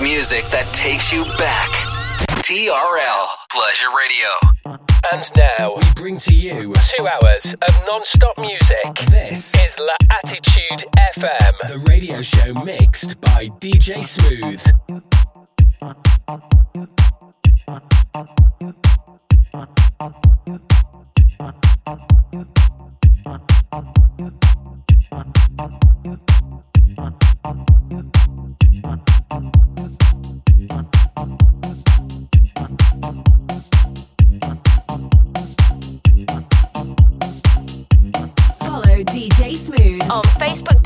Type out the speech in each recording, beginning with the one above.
music that takes you back. TRL Pleasure Radio. And now we bring to you two hours of non-stop music. This is L'Attitude FM, the radio show mixed by DJ Smooth.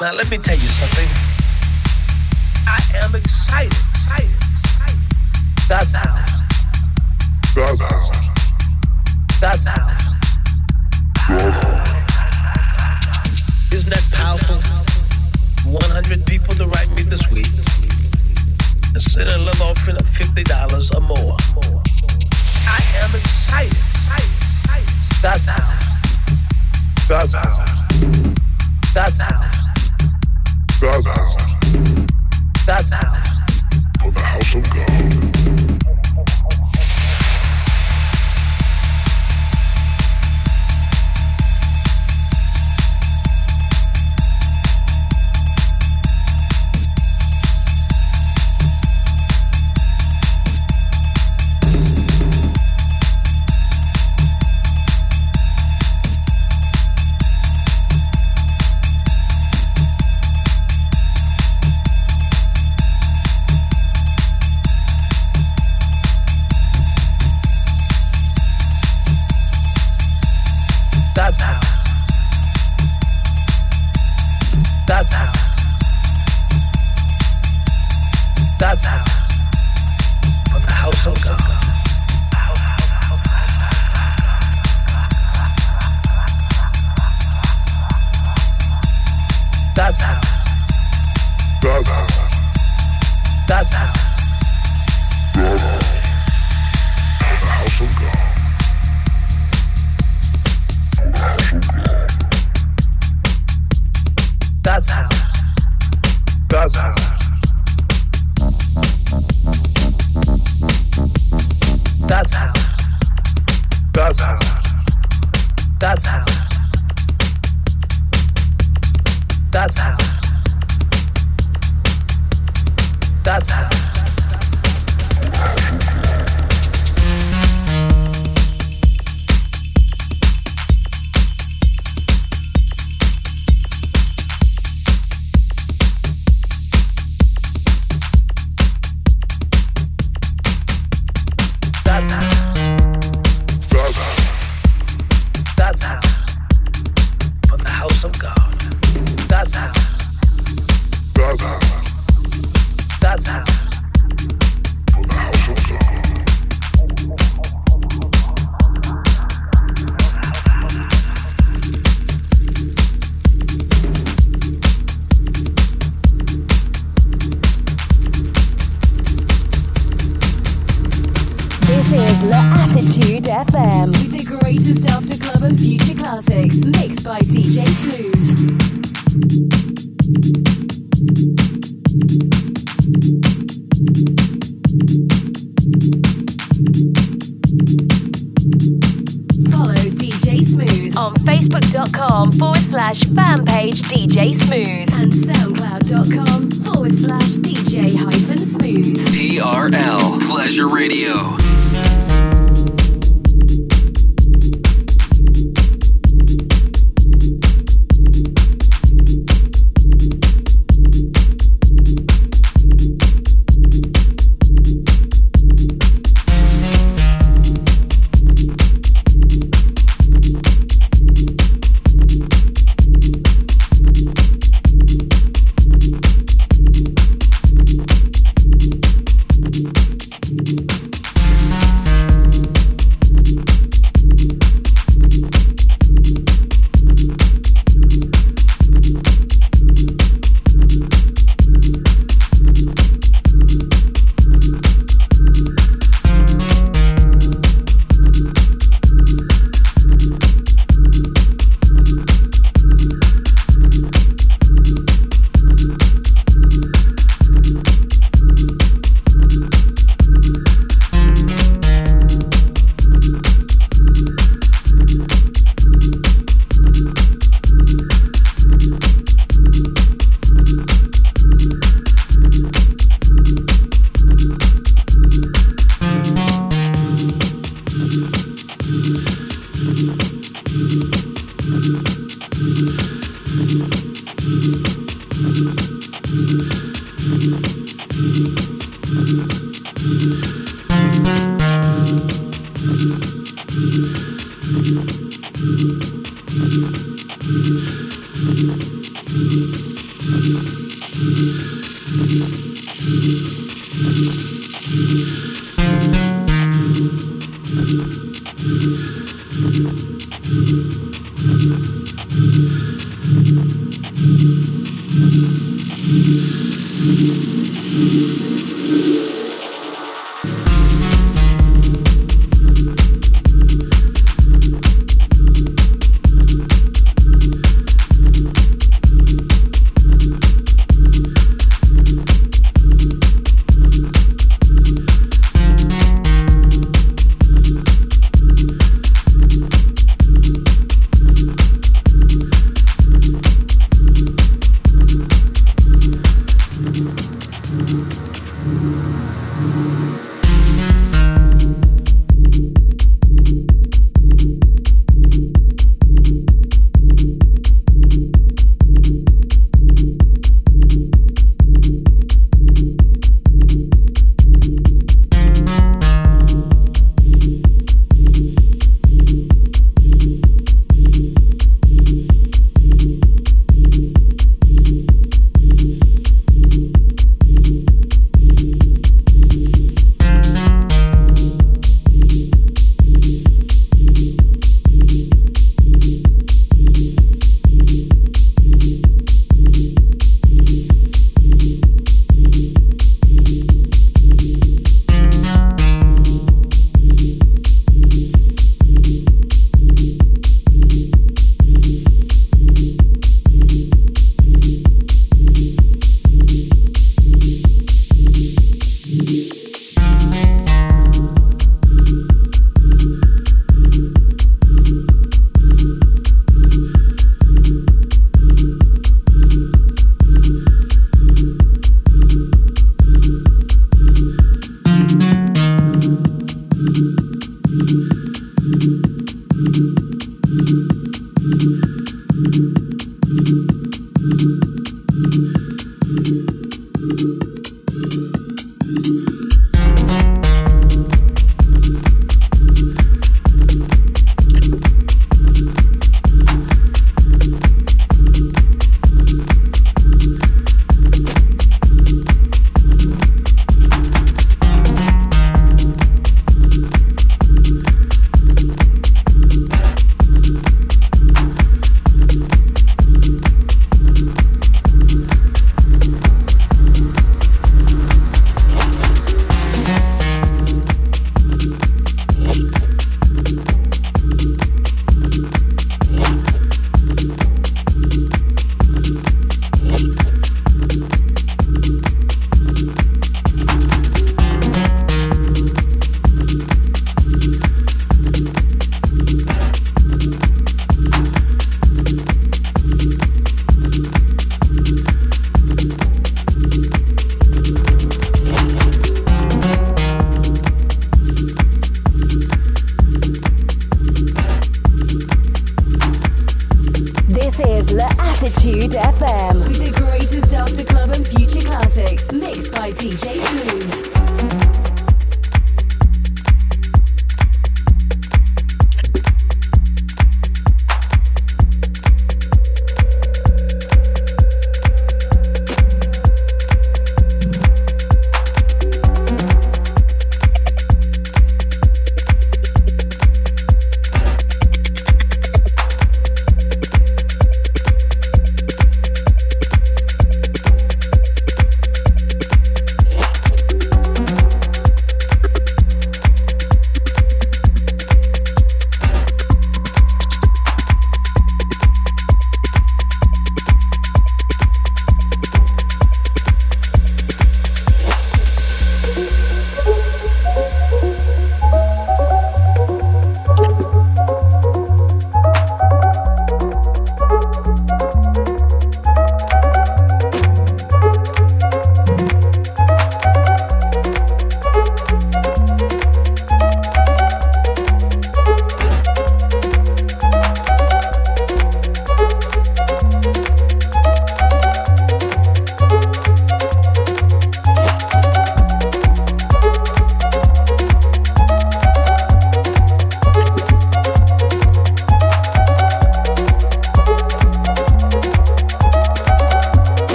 Now, let me tell you something. I am excited, excited, excited. That's how. That's how. That's how. Isn't that powerful? 100 people to write me this week and send a little offering of $50 or more. I am excited, excited, excited. That's how. That's how. That's how. That's how. That's how. For the house of God.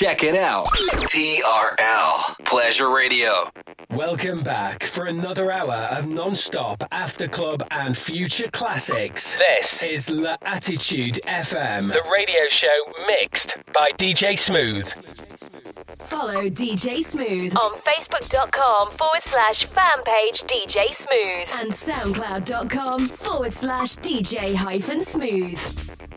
Check it out. TRL Pleasure Radio. Welcome back for another hour of non-stop after club and future classics. This is L'Attitude FM, the radio show mixed by DJ Smooth. Follow DJ Smooth on facebook.com forward slash fan page DJ Smooth and soundcloud.com forward slash DJ hyphen smooth.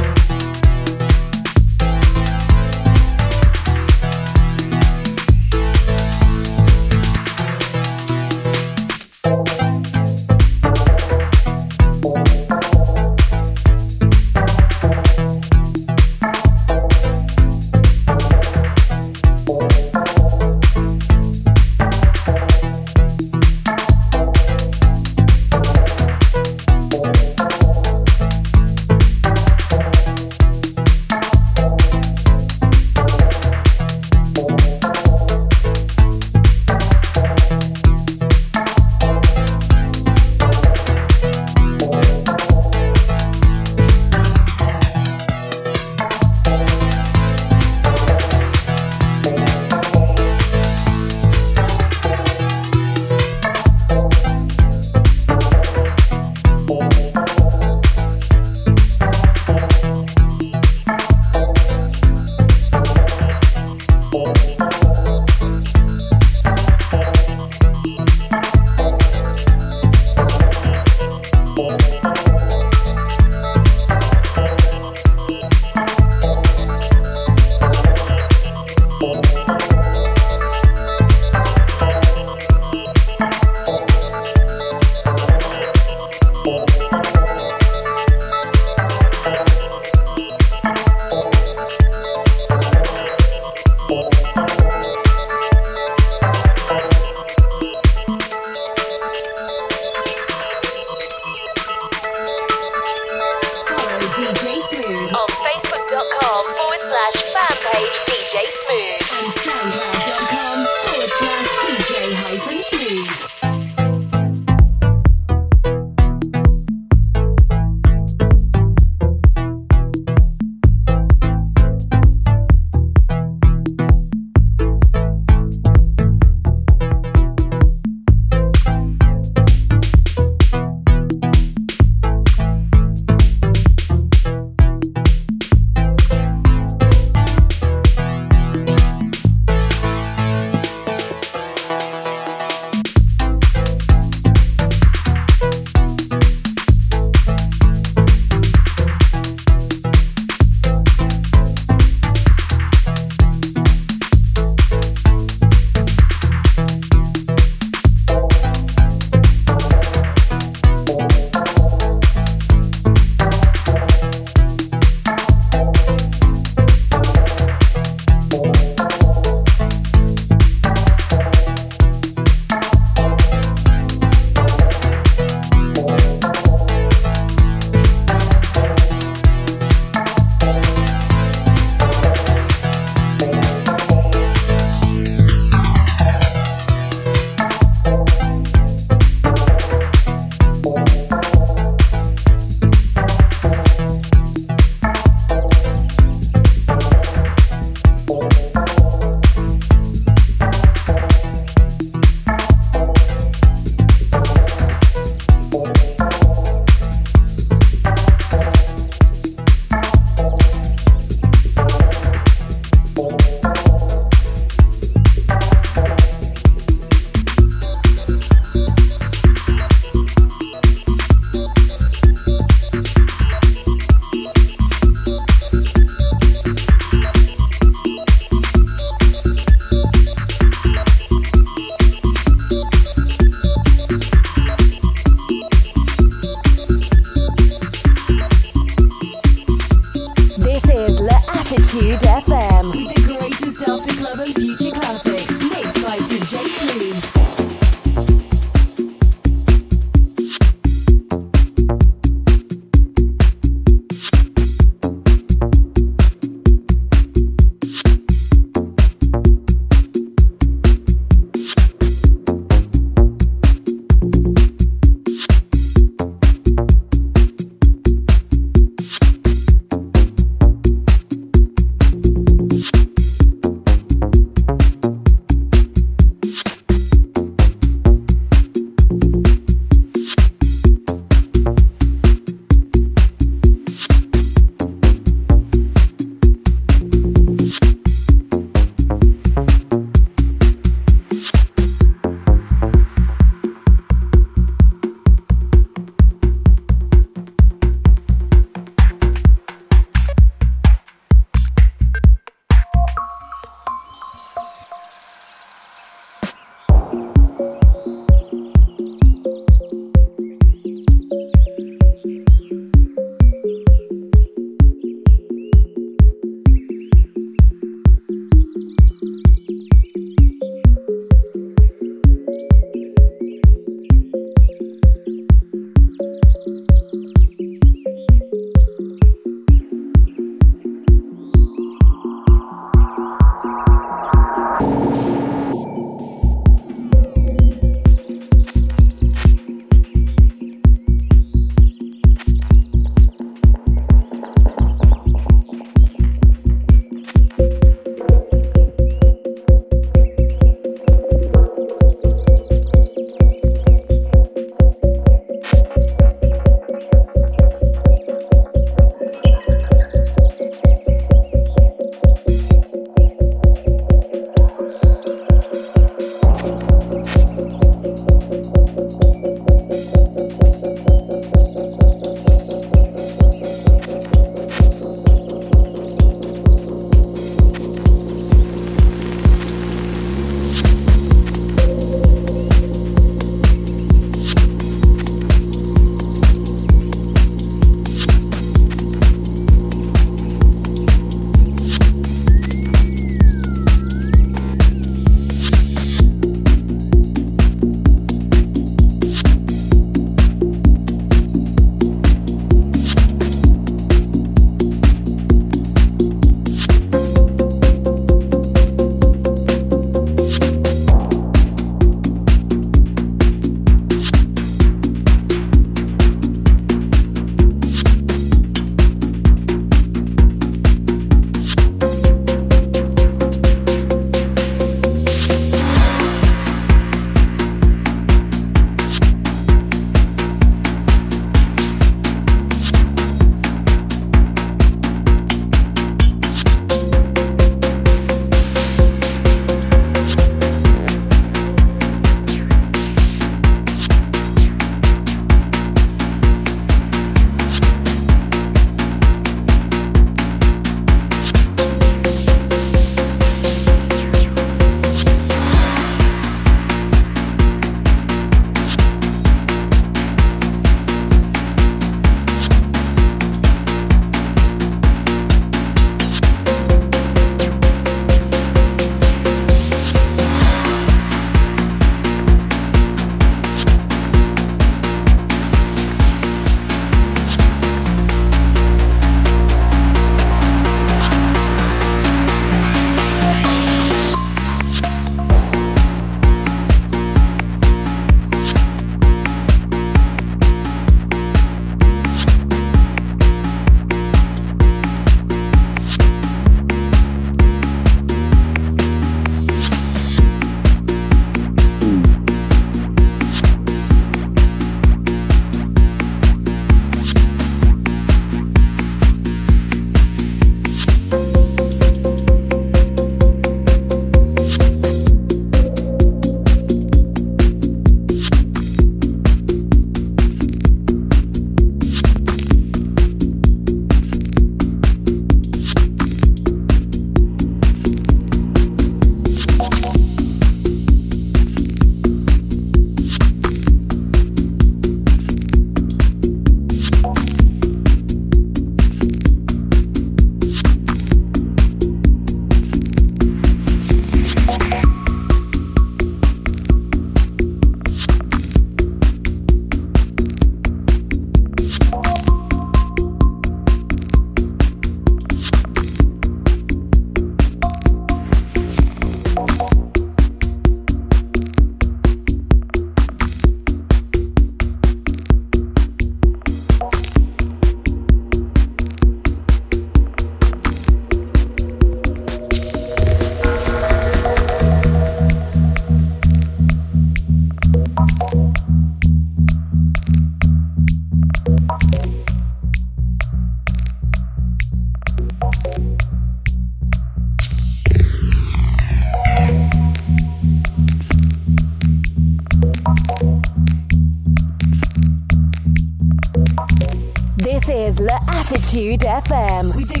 L'Attitude FM